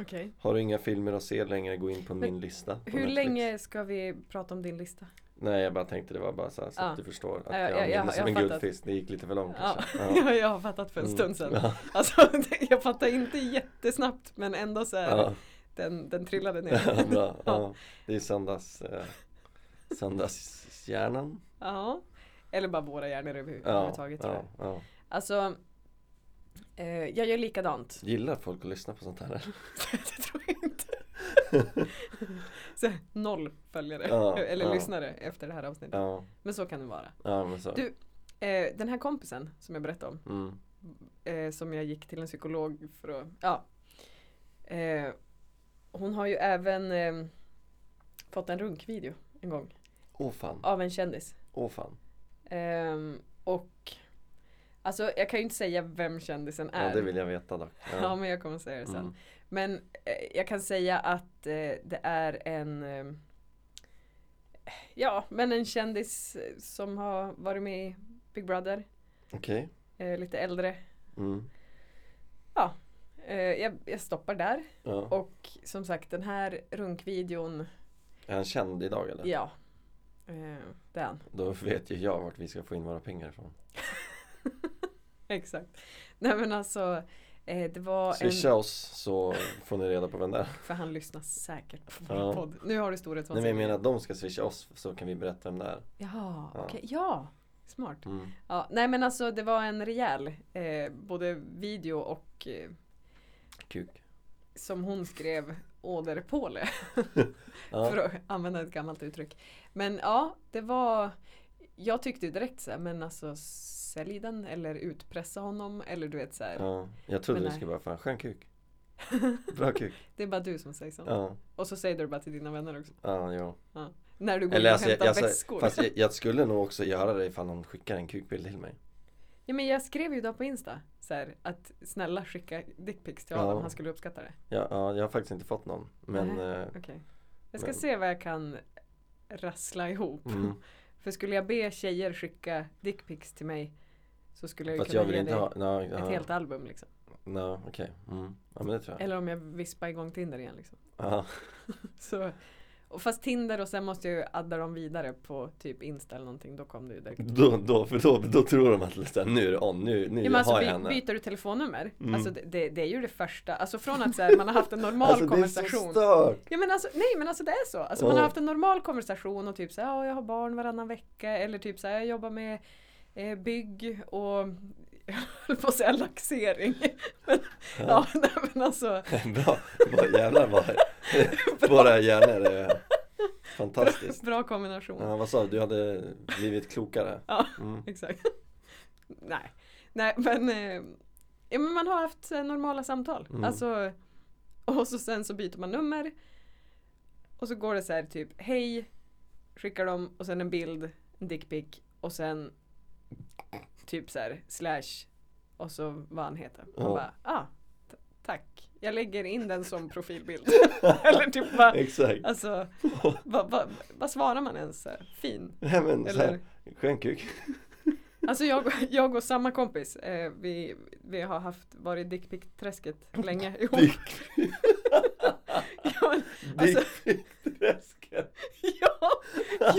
Okej Har du inga filmer att se längre, gå in på Men min lista. på Hur Netflix. länge ska vi prata om din lista? Nej jag bara tänkte det var bara så, här, så Ja. att du förstår att Ja, jag, ja, jag, jag- minns som jag en guldfisk, det gick lite för långt Ja, kanske. [laughs] ja. jag har fattat för en Mm. stund sedan Ja. Alltså [laughs] jag fattar inte jättesnabbt men ändå så här. Den, den trillade [laughs] Ja, ner. bra. Ja. Ja. Det är söndags, eh, söndagshjärnan. Ja. Eller bara våra hjärnor över- Ja, överhuvudtaget ja, jag. ja. Alltså eh, Jag gör likadant. Gillar folk att lyssna på sånt här? [laughs] det tror jag inte. [laughs] så, noll följare Ja, eller ja. lyssnare efter det här avsnittet. Ja, Men så kan det vara. ja. Du- Eh, den här kompisen som jag berättade om Mm. eh, som jag gick till en psykolog för att, ja. Eh, hon har ju även eh, fått en runkvideo en gång Åh fan, av en kändis. åh fan. Ehm, och alltså jag kan ju inte säga vem kändisen är. Ja det vill jag veta dock. [laughs] Ja, men jag kommer säga det sen. Mm. Men eh, jag kan säga att eh, det är en eh, Ja, men en kändis eh, som har varit med i Big Brother. Okej. Eh, lite äldre. Mm. Eh, jag, jag stoppar där. Ja. Och som sagt den här runkvideon, Är han känd idag eller? ja. Eh, det är han. Då vet ju jag vart vi ska få in våra pengar ifrån. [laughs] Exakt. Nej men alltså, eh, det var Swisha en, oss så får ni reda på vem det är. för han lyssnar säkert på vår Ja. podd. Nu har du Nej storhetsvansinne. men jag menar att de ska swisha oss så kan vi berätta vem det är. Jaha, Ja. okej. Ja, smart. Mm. Ja, nej men alltså det var en rejäl, eh, både video och eh, Kuk. som hon skrev åderpåle. [laughs] [laughs] Ja. För att använda ett gammalt uttryck. Men ja, det var Jag tyckte direkt så här, men alltså sälj den eller utpressa honom eller du vet så här. ja. Jag trodde du skulle bara, fan skön kuk. [laughs] Bra kuk. Det är bara du som säger så. Ja, Och så säger du det bara till dina vänner också. ja, jo. När du går Eller och alltså, jag, hämtar alltså, väskor. fast jag, jag skulle nog också göra det ifall någon skickar en kukbild till mig. Ja men jag skrev ju då på Insta så här, att snälla skicka dickpics till Ja. Adam, han skulle uppskatta det. Ja, ja, jag har faktiskt inte fått någon. Men eh, Okej. Jag ska Men- se vad jag kan rassla ihop. mm, [laughs] För skulle jag be tjejer skicka dickpics till mig så skulle jag ju Fast kunna jag vill ge inte dig ha, no, ett ja, helt album liksom. no, okej. Mm. Ja men det tror jag. Eller om jag vispar igång Tinder igen liksom. Ja, [laughs] Så, och fast Tinder och sen måste jag ju adda dem vidare på typ Insta eller någonting, då kom det ju direkt. då, då, för då, då tror de att liksom, nu är det on, nu, nu Ja, men alltså, har by, jag henne. byter du telefonnummer, Mm. alltså det, det, är ju det första, alltså från att så här, man har haft en [laughs] normal Alltså det är så konversation stört! Ja men alltså, nej men alltså det är så. Alltså man Ja. har haft en normal konversation och typ så här, ja jag har barn varannan vecka eller typ så här, jag jobbar med eh, bygg och jag höll på att säga laxering. [laughs] Men, ja. [laughs] nej men alltså [laughs] Bra, bra jävlar vad Våra hjärnor är fantastiskt bra kombination. ja, Vad sa du? Du hade blivit klokare? Ja. Mm. Exakt. nej. Nej men, eh, ja, men man har haft eh, normala samtal. Mm. Alltså, och så sen så byter man nummer. Och så går det så här typ hej, skickar de och sen en bild, en dickpic och sen typ så här slash och så vad han heter. Och Ja. bara, ah, tack. Jag lägger in den som profilbild. [laughs] Eller typ bara, Exakt alltså, [laughs] vad vad- vad svarar man ens? Så här, Fin. Nej men Eller, skön kuk Alltså jag, jag och samma kompis, eh, vi, vi har haft, varit i dickpic-träsket länge [laughs] ihop. Dick, [laughs] ja, men, alltså, [laughs] ja,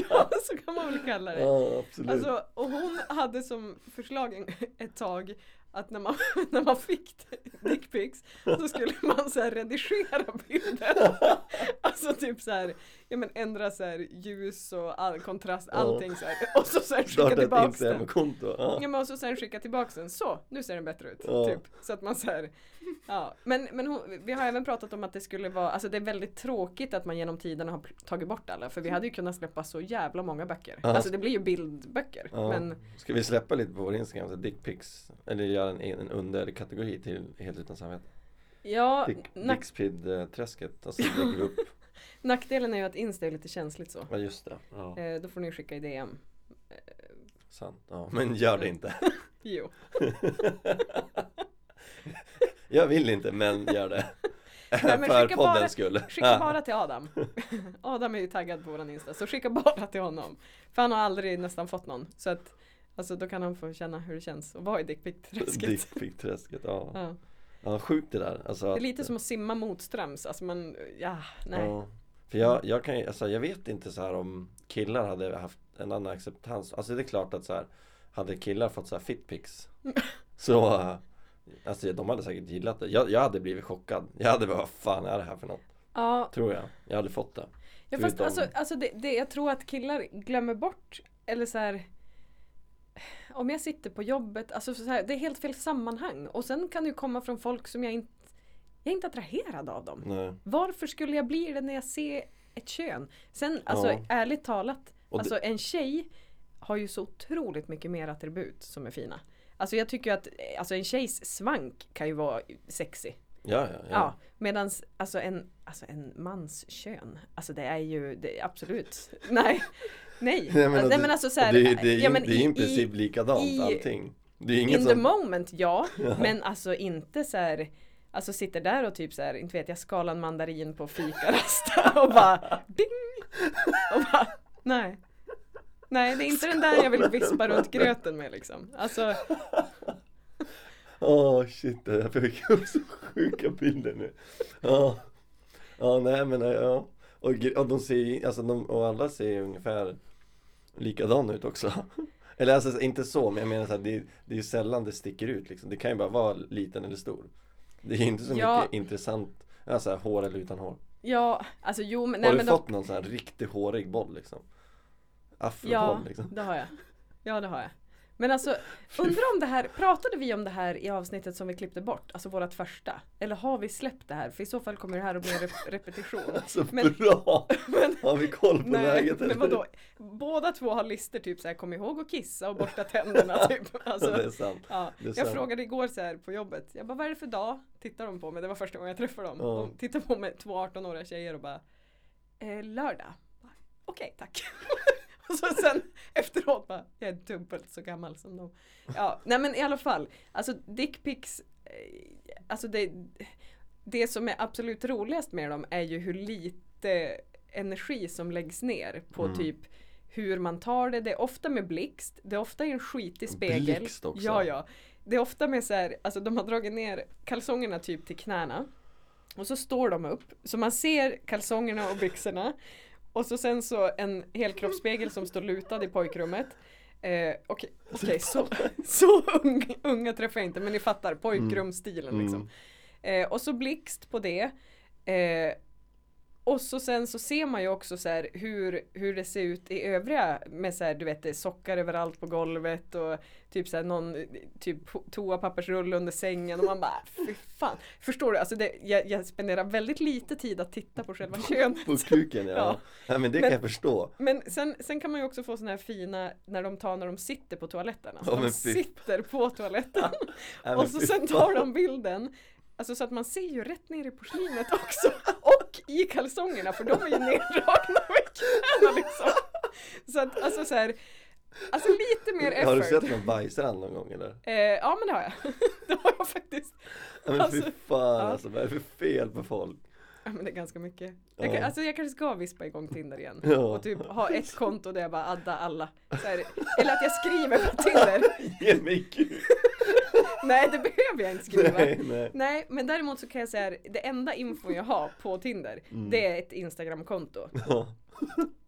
ja, så kan man väl kalla det. Ja absolut Alltså, och hon hade som förslag en- ett tag att när man, när man fick dickpics så skulle man så redigera bilden. Alltså typ så här, ja men ändra så här ljus och all kontrast, allting så här. [laughs] Och så sen skicka Starta ett tillbaks den. Instagram-konto ja. Ja men och så sen skicka tillbaks den, så nu ser den bättre ut. Ja. Typ. Så att man så ja. Men, men hon, vi har även pratat om att det skulle vara, alltså det är väldigt tråkigt att man genom tiderna har tagit bort alla. För vi hade ju kunnat släppa så jävla många böcker. Ja. Alltså det blir ju bildböcker. Men Ska vi släppa lite på vår Instagram, så dickpics Eller göra en, en underkategori till Helt utan samvete ja, Dick, nack, Dickspid-träsket Och så lägger vi upp nackdelen är ju att Insta är lite känsligt så. Ja just det ja. Eh, då får ni skicka i DM. Sant, ja men gör det inte [laughs] Jo. [laughs] Jag vill inte men gör det [laughs] Nej, men För poddens bara- skull Skicka bara till Adam. Adam är ju taggad på våran Insta, så skicka bara till honom. För han har aldrig nästan fått någon. Så att, alltså då kan han få känna hur det känns att vara i dickpic-träsket. Dickpic-träsket, ja. Ja. Ja Sjukt det där alltså, Det är att- lite som att simma motströms, alltså man, ja, nej. Ja. För jag, jag kan ju, alltså jag vet inte så här om killar hade haft en annan acceptans Alltså det är klart att så här Hade killar fått så här fitpics [laughs] Så Alltså de hade säkert gillat det jag, jag hade blivit chockad Jag hade bara, vad fan är det här för något? Ja, Tror jag Jag hade fått det ja fast Förutom- alltså, alltså det, det, jag tror att killar glömmer bort, eller så här. Om jag sitter på jobbet, alltså så här, det är helt fel sammanhang. Och sen kan det komma från folk som jag inte, jag är inte attraherad av dem. Nej. Varför skulle jag bli det när jag ser ett kön? Sen, alltså Ja. ärligt talat, Och alltså en tjej har ju så otroligt mycket mer attribut som är fina. Alltså jag tycker att alltså en tjejs svank kan ju vara sexy. Ja, ja, Ja. ja. Medans alltså en, alltså en mans kön, alltså det är ju det är absolut, [laughs] nej, nej. [laughs] Nej, men, nej det- men alltså så här, det, det, ja, men det är i princip i, likadant i- allting Det är inget in the som moment, [laughs] ja, men alltså inte så här Alltså sitter där och typ så här, inte vet jag, skalar en mandarin på fikarast [laughs] och bara ding! Och bara, nej. Nej, det är inte den där jag vill vispa runt gröten med liksom. Alltså, Åh shit, jag fick så sjuka bilder nu Ja, ja nej men ja Och, och de ser alltså de, och alla ser ungefär likadana ut också [laughs] Eller alltså inte så, men jag menar så här, det, det är ju sällan det sticker ut liksom Det kan ju bara vara liten eller stor Det är ju inte så Ja. mycket intressant Alltså här, hår eller utan hår ja, alltså jo men Har nej du fått de, någon sån här riktigt hårig boll liksom? Afroboll Ja, liksom det har jag. Ja, det har jag. Men alltså, undrar om det här, pratade vi om det här i avsnittet som vi klippte bort? Alltså vårat första? Eller har vi släppt det här? För i så fall kommer det här att bli en rep- repetition. [laughs] Alltså Men- bra! Men, Har vi koll på nej, läget men eller? vadå? Båda två har listor typ såhär, kom ihåg att kissa och borsta tänderna typ. [laughs] Alltså, det är sant ja. det är Jag sant. frågade igår så här på jobbet, jag bara vad är det för dag? Tittar de på mig, det var första gången jag träffade dem. Ja. De tittar på mig, två 18-åriga tjejer och bara eh, lördag. Okej, tack. [laughs] [laughs] Och så sen efteråt bara, jag är dubbelt så gammal som dem. Ja, nej men i alla fall. Alltså dickpics, eh, alltså det, det som är absolut roligast med dem är ju hur lite energi som läggs ner på Mm. typ hur man tar det. Det är ofta med blixt, det är ofta i en skitig spegel. Blixt också. Ja, ja. Det är ofta med så här, alltså de har dragit ner kalsongerna typ till knäna. Och så står de upp, så man ser kalsongerna och byxorna. Och så sen så en helkroppsspegel som står lutad i pojkrummet. Eh, Okej, okej, så, så unga, unga träffar jag inte men ni fattar pojkrumsstilen liksom. Mm. Eh, och så blixt på det. Eh, och så sen så ser man ju också så här hur, hur det ser ut i övriga med så här, du vet det är sockar överallt på golvet och typ så här någon typ toapappersrulle under sängen och man bara fy fan. Förstår du? Alltså det, jag, jag spenderar väldigt lite tid att titta på själva [laughs] könet. På kuken ja. Ja. ja. men det Men- kan jag förstå. Men sen, sen kan man ju också få såna här fina när de tar när de sitter på toaletten. Alltså Ja, de sitter på toaletten. [laughs] Och så sen tar de bilden Alltså så att man ser ju rätt ner i porslinet också [laughs] och i kalsongerna för de är ju neddragna med knäna liksom. Så att alltså så här, alltså lite mer effort. Har du sett någon bajsrand någon gång eller? Eh, ja men det har jag. [laughs] det har jag faktiskt. Ja, men fy Alltså, fan ja. alltså, vad är det för fel på folk? Ja men det är ganska mycket. Jag, Ja. alltså jag kanske ska vispa igång Tinder igen. Ja. Och typ ha ett konto där jag bara addar alla. Så här, eller att jag skriver på Tinder. [laughs] Ge mig kuk! [laughs] Nej det behöver jag inte skriva. Nej, nej. Nej, men däremot så kan jag säga det enda info jag har på Tinder, det är ett Instagramkonto. Ja.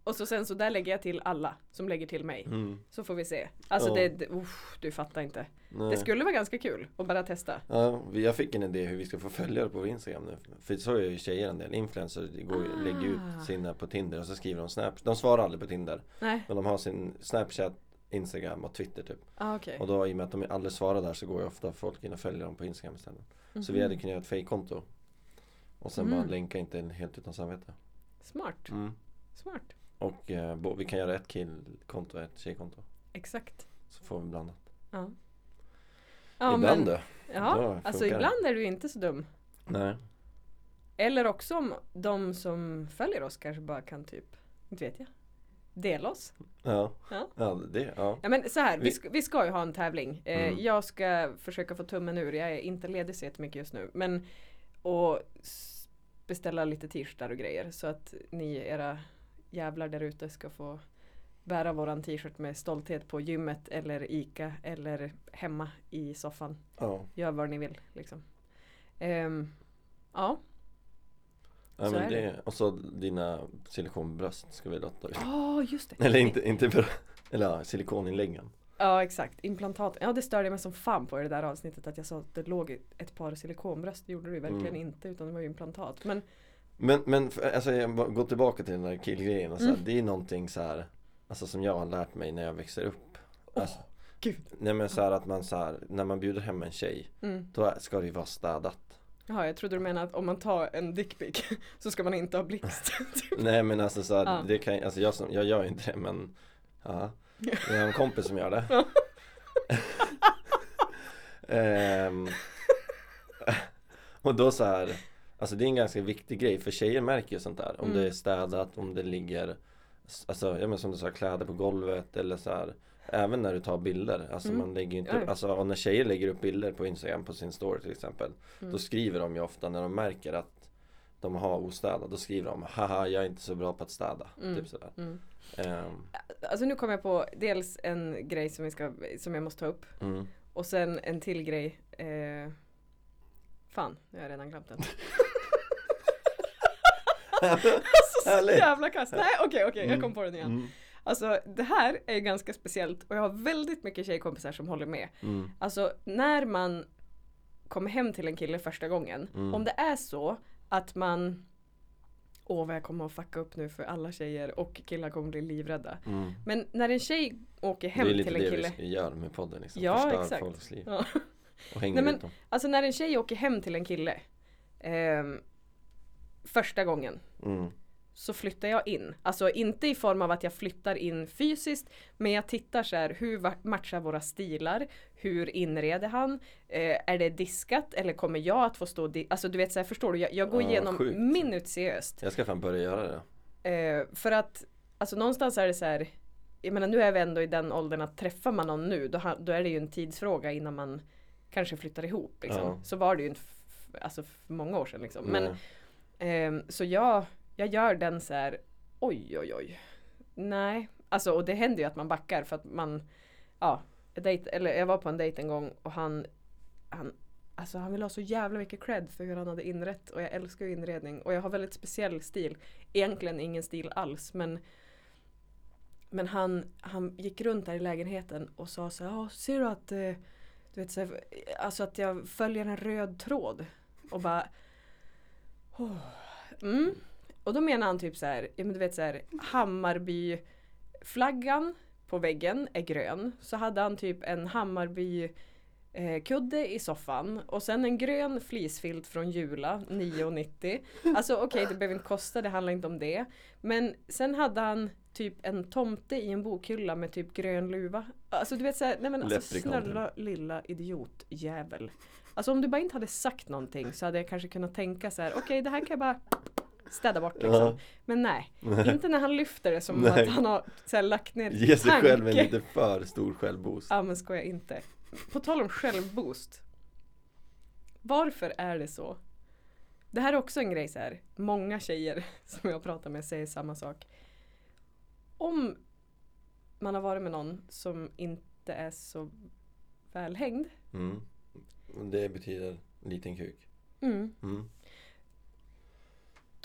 Och så sen så där lägger jag till alla som lägger till mig. Mm. Så får vi se. Alltså Ja. det, det uff, du fattar inte. Nej. Det skulle vara ganska kul att bara testa. Ja, jag fick en idé hur vi ska få följare på Instagram nu. För så är ju tjejer en del, influencers går, Ah. lägger ut sina på Tinder och så skriver de Snap. De svarar aldrig på Tinder. Nej, Men de har sin Snapchat, Instagram och Twitter typ. ah, okej. Och då i och med att de aldrig svarar där så går ju ofta folk in och följer dem på Instagram istället. Så vi hade kunnat göra ett fejkkonto. Och sen Mhm. bara länka inte in helt utan samvete. Smart, Mm. smart. Och eh, bo- vi kan göra ett killkonto och ett tjejkonto. Exakt. Så får vi blandat. Ja. Ja, Ibland men, ja, alltså ibland är du inte så dum. Nej. Eller också om de som följer oss kanske bara kan typ, inte vet jag, dela oss. Ja. Ja. Ja, det, ja. Ja men så här, vi, Vi- ska, ju ha en tävling. Eh, Mm. Jag ska försöka få tummen ur, jag är inte ledig så jättemycket just nu. Men och beställa lite t-shirtar och grejer så att ni era jävlar där ute ska få bära våran t-shirt med stolthet på gymmet eller ICA eller hemma i soffan. ja. Gör vad ni vill liksom. Ehm, ja. Ja men det. det, och så dina silikonbröst ska vi lotta ut. Ja just det. Eller inte, inte bra. Eller ja, silikoninläggen. Ja exakt, implantat. Ja det störde mig som fan på i det där avsnittet att jag sa att det låg ett par silikonbröst. Det gjorde det verkligen Mm. inte utan det var ju implantat. Men Men, men för- alltså jag går tillbaka till den där killgrejen och så här, Mm. Det är någonting så här Alltså som jag har lärt mig när jag växer upp alltså, gud. Nej men så här att man så här, när man bjuder hem en tjej Mm. Då ska det ju vara städat Jaha, jag trodde du menade att om man tar en dickpic [laughs] så ska man inte ha blixt. Typ. [laughs] Nej men alltså så här, Ja. det kan alltså jag, som, jag gör inte det men Ja Jag har en kompis som gör det [laughs] Ja. Ehm, Och då så här Alltså det är en ganska viktig grej för tjejer märker ju sånt där Om Mm. det är städat, om det ligger Alltså ja men som du sa kläder på golvet eller så här Även när du tar bilder, alltså Mm. man lägger inte upp, alltså och när tjejer lägger upp bilder på Instagram på sin story till exempel Mm. Då skriver de ju ofta när de märker att de har ostädat, då skriver de Haha jag är inte så bra på att städa, Mm. typ sådär Mm. Ehm, Alltså nu kommer jag på dels en grej som, vi ska, som jag måste ta upp mm. och sen en till grej. Eh, fan, nu har jag redan glömt den. [laughs] [laughs] alltså så jävla kast. Nej okej okej, jag Mm. kom på den igen. Alltså det här är ganska speciellt och jag har väldigt mycket tjejkompisar som håller med. Mm. Alltså när man kommer hem till en kille första gången. Mm. Om det är så att man Åh vad jag kommer att fucka upp nu för alla tjejer och killar kommer bli livrädda. Mm. Men när en tjej åker hem det är lite till en det kille. vi göra med podden liksom. Ja, Förstör exakt. folks liv Ja. och hänger Nej, men- ut dem. Alltså när en tjej åker hem till en kille ehm, Första gången Mm. Så flyttar jag in. Alltså inte i form av att jag flyttar in fysiskt men jag tittar så här, hur matchar våra stilar? Hur inreder han? Eh, är det diskat eller kommer jag att få stå Alltså du vet så här, förstår du? Jag, jag går Ja, igenom sjukt. minutiöst. Jag ska fan börja göra det. Eh, för att alltså någonstans är det så här jag menar nu är vi ändå i den åldern att träffar man någon nu då, då är det ju en tidsfråga innan man kanske flyttar ihop. Liksom. Ja. Så var det ju inte alltså, för många år sedan. Liksom. Men, ehm, så jag, jag gör den så här, oj oj oj. Nej, alltså och det händer ju att man backar för att man, ja, jag dejt, eller jag var på en dejt en gång och han, han Alltså han ville ha så jävla mycket cred för hur han hade inrett och jag älskar ju inredning och jag har väldigt speciell stil. Egentligen ingen stil alls men Men han, han gick runt där i lägenheten och sa så här, ser du att eh, du vet, så här, Alltså att jag följer en röd tråd och bara oh. mm. Och då menar han typ så här, ja men du vet så här Hammarby flaggan på väggen är grön. Så hade han typ en Hammarby eh, kudde i soffan och sen en grön fleecefilt från Jula 9,90. Alltså okej det behöver inte kosta, det handlar inte om det. Men sen hade han typ en tomte i en bokhylla med typ grön luva. Alltså du vet såhär, nej men alltså snälla lilla idiotjävel. Alltså om du bara inte hade sagt någonting så hade jag kanske kunnat tänka så här: okej det här kan jag bara städa bort liksom. Ja. Men nej, [laughs] inte när han lyfter det som Nej. att han har så här, lagt ner Ge sig tanke. själv en lite för stor självboost. Ja men skoja inte. På tal om självboost. Varför är det så? Det här är också en grej så här. Många tjejer [laughs] som jag pratar med säger samma sak. Om man har varit med någon som inte är så välhängd. Mm. Det betyder liten kuk. Mm. Mm.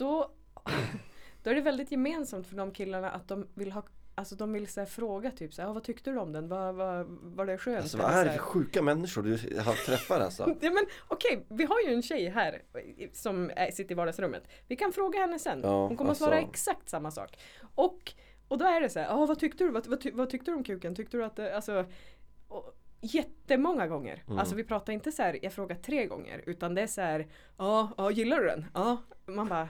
Då, [laughs] då är det väldigt gemensamt för de killarna att de vill ha Alltså de vill så fråga typ så här, "Ja, vad tyckte du om den? Var, var, var det skönt? Alltså vad är det för sjuka människor du har träffar alltså? [laughs] Ja men okej, vi har ju en tjej här i- som är, sitter i vardagsrummet. Vi kan fråga henne sen. Ja, Hon kommer alltså. att svara exakt samma sak. Och, och då är det så här, "Ja, vad tyckte du? Vad, vad, ty, vad tyckte du om kuken? Tyckte du att det, alltså och, Jättemånga gånger. Mm. Alltså vi pratar inte så här, jag frågar tre gånger. Utan det är så här, ja, ja gillar du den? Ja. Man bara,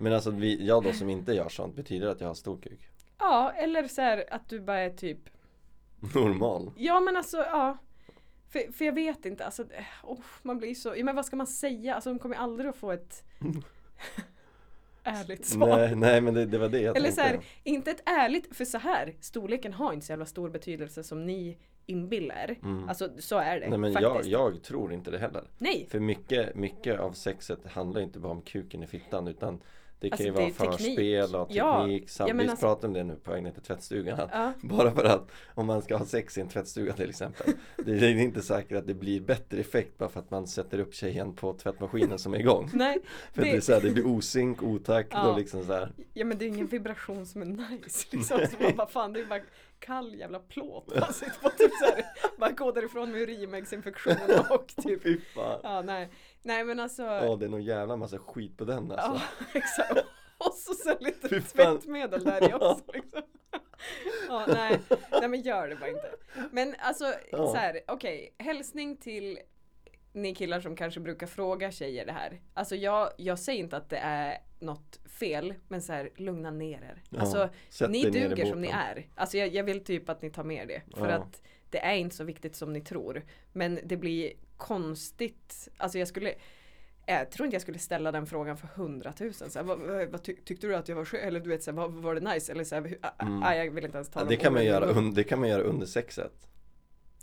Men alltså vi, jag då som inte gör sånt, betyder det att jag har stor kuk? ja eller så här att du bara är typ Normal? Ja men alltså ja. För, för jag vet inte, alltså oh, man blir så, ja, men vad ska man säga? Alltså de kommer aldrig att få ett [laughs] ärligt svar. Nej, nej men det, det var det jag Eller så tänkte. här, inte ett ärligt, för så här, storleken har inte så jävla stor betydelse som ni inbillar. Mm. Alltså så är det Nej men jag, jag tror inte det heller. Nej, För mycket, mycket av sexet handlar inte bara om kuken i fittan utan det kan Alltså, ju vara förspel och teknik. Sam- Ja, men vi alltså- pratade om det nu på väg ner till tvättstugan. Ja. [laughs] Bara för att om man ska ha sex i en tvättstuga till exempel Det är inte säkert att det blir bättre effekt bara för att man sätter upp tjejen på tvättmaskinen som är igång [laughs] Nej, [laughs] För det, det- är så här, det blir osynk, otakt Ja. och liksom så här. ja men det är ingen vibration som är nice liksom. Så man bara fan det är bara kall jävla plåt. Man sitter på typ så här, bara gå därifrån med urinvägsinfektion och typ fan Ja nej, nej men alltså Ja det är nog jävla massa skit på den alltså Ja, [laughs] exakt. Och så sen lite tvättmedel där i också. [laughs] Liksom. Ja, nej. nej, men gör det bara inte. Men alltså, Ja. så här, okej, hälsning till ni killar som kanske brukar fråga tjejer det här. Alltså jag, jag säger inte att det är något fel, men så här, lugna ner er. Ja, Alltså, ni duger som ni är. Alltså jag, jag vill typ att ni tar med det. För Ja. att det är inte så viktigt som ni tror. Men det blir konstigt. Alltså jag skulle jag tror inte jag skulle ställa den frågan för hundratusen. Så här, vad, vad, tyck- tyckte du att jag var skön? Eller du vet, så här, vad, var det nice? Eller så här, hur, ah, Mm. ah, jag vill inte ens tala Ja, det, kan man göra un- det kan man göra under sexet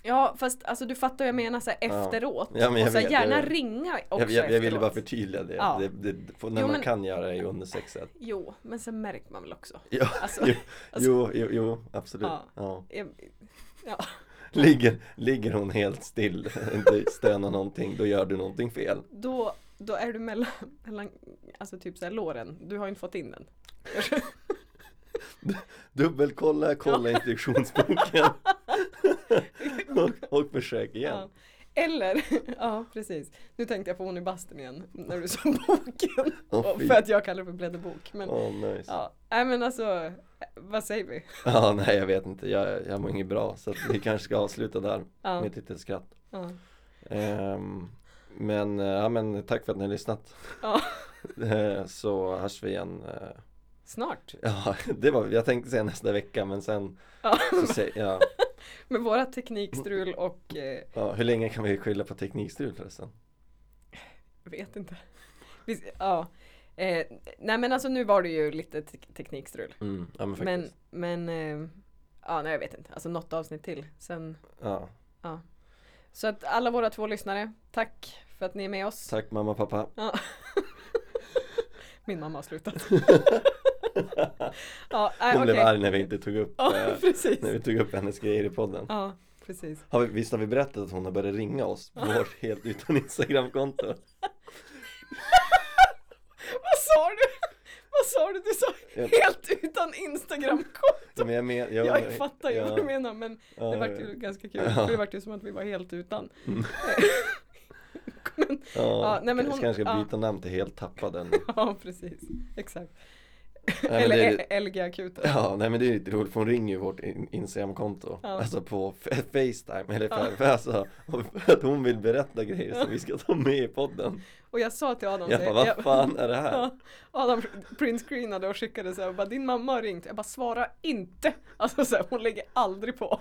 Ja fast alltså du fattar vad jag menar så här, Ja. efteråt. Ja, men och så här, vet, gärna jag ringa också jag, jag, jag ville bara förtydliga det, Ja. det, det för när Jo, man men- kan göra det under sexet Jo, men sen märker man väl också. Ja, Alltså, jo, alltså- jo, jo, absolut Ja. ja. ja. [laughs] Ligger, ligger hon helt still, inte stönar någonting, då gör du någonting fel Då, då är du mellan, mellan alltså typ så här låren. Du har inte fått in den. [laughs] Dubbelkolla, kolla instruktionsboken [laughs] och, och försök igen Ja. Eller, [laughs] ja precis. Nu tänkte jag på hon i bastun igen när du sa [laughs] boken. Fy. för att jag kallar det för blädderbok. Men Åh nice ja, nej men alltså, vad säger vi? [laughs] Ja, nej jag vet inte, jag, jag mår inget bra så att vi kanske ska avsluta där Ja, med ett litet skratt ja. Ehm, Men, eh, ja men tack för att ni har lyssnat Ja. Eh, Så hörs vi igen eh, Snart. Ja, det var, jag tänkte säga nästa vecka men sen Ja. så säg, ja, Med våra teknikstrul och eh, ja, hur länge kan vi skylla på teknikstrul förresten? vet inte. Vi, ja. Eh, nej men alltså nu var det ju lite te- teknikstrul. Mm, ja men Men, faktiskt men eh, ja nej jag vet inte, alltså något avsnitt till. Sen, Ja, så att alla våra två lyssnare, tack för att ni är med oss. tack mamma pappa. Ja. [laughs] Min mamma har slutat. [laughs] ja, nej, [laughs] Hon blev okej. arg när vi inte tog upp, Ja, eh, när vi tog upp hennes grejer i podden. Ja, precis. Har vi, visst har vi berättat att hon har börjat ringa oss på vårt helt utan Instagramkonto? [laughs] Vad sa du? Vad sa du? Du sa helt utan Instagramkonto. Men jag, men, jag, Jag fattar ju ja, vad du menar men det vart ju ganska kul. Ja. Det vart ju som att vi var helt utan. [laughs] Mm. men, Ja, Ja, nej, men hon- kanske ja. byta namn till helt tappad ja, precis. Exakt. Men Eller det LG-akuten. Ja, nej men det är lite roligt för hon ringer ju vårt in- Instagramkonto Ja. Alltså på Facetime eller Ja. för, för alltså för att hon vill berätta grejer som vi ska ta med i podden Och jag sa till Adam Jag bara, vad fan är det här? Ja, Adam printscreenade och skickade så här, och bara din mamma har ringt. Jag bara svara inte. Alltså så här, hon lägger aldrig på.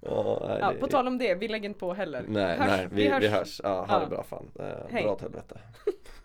Ja, nej, Ja, det- på tal om det, vi lägger inte på heller. Nej, Hörs- nej, vi, vi hörs, Ja, ha Ja. det bra fan Eh, Hej. Bra åt helvete [laughs]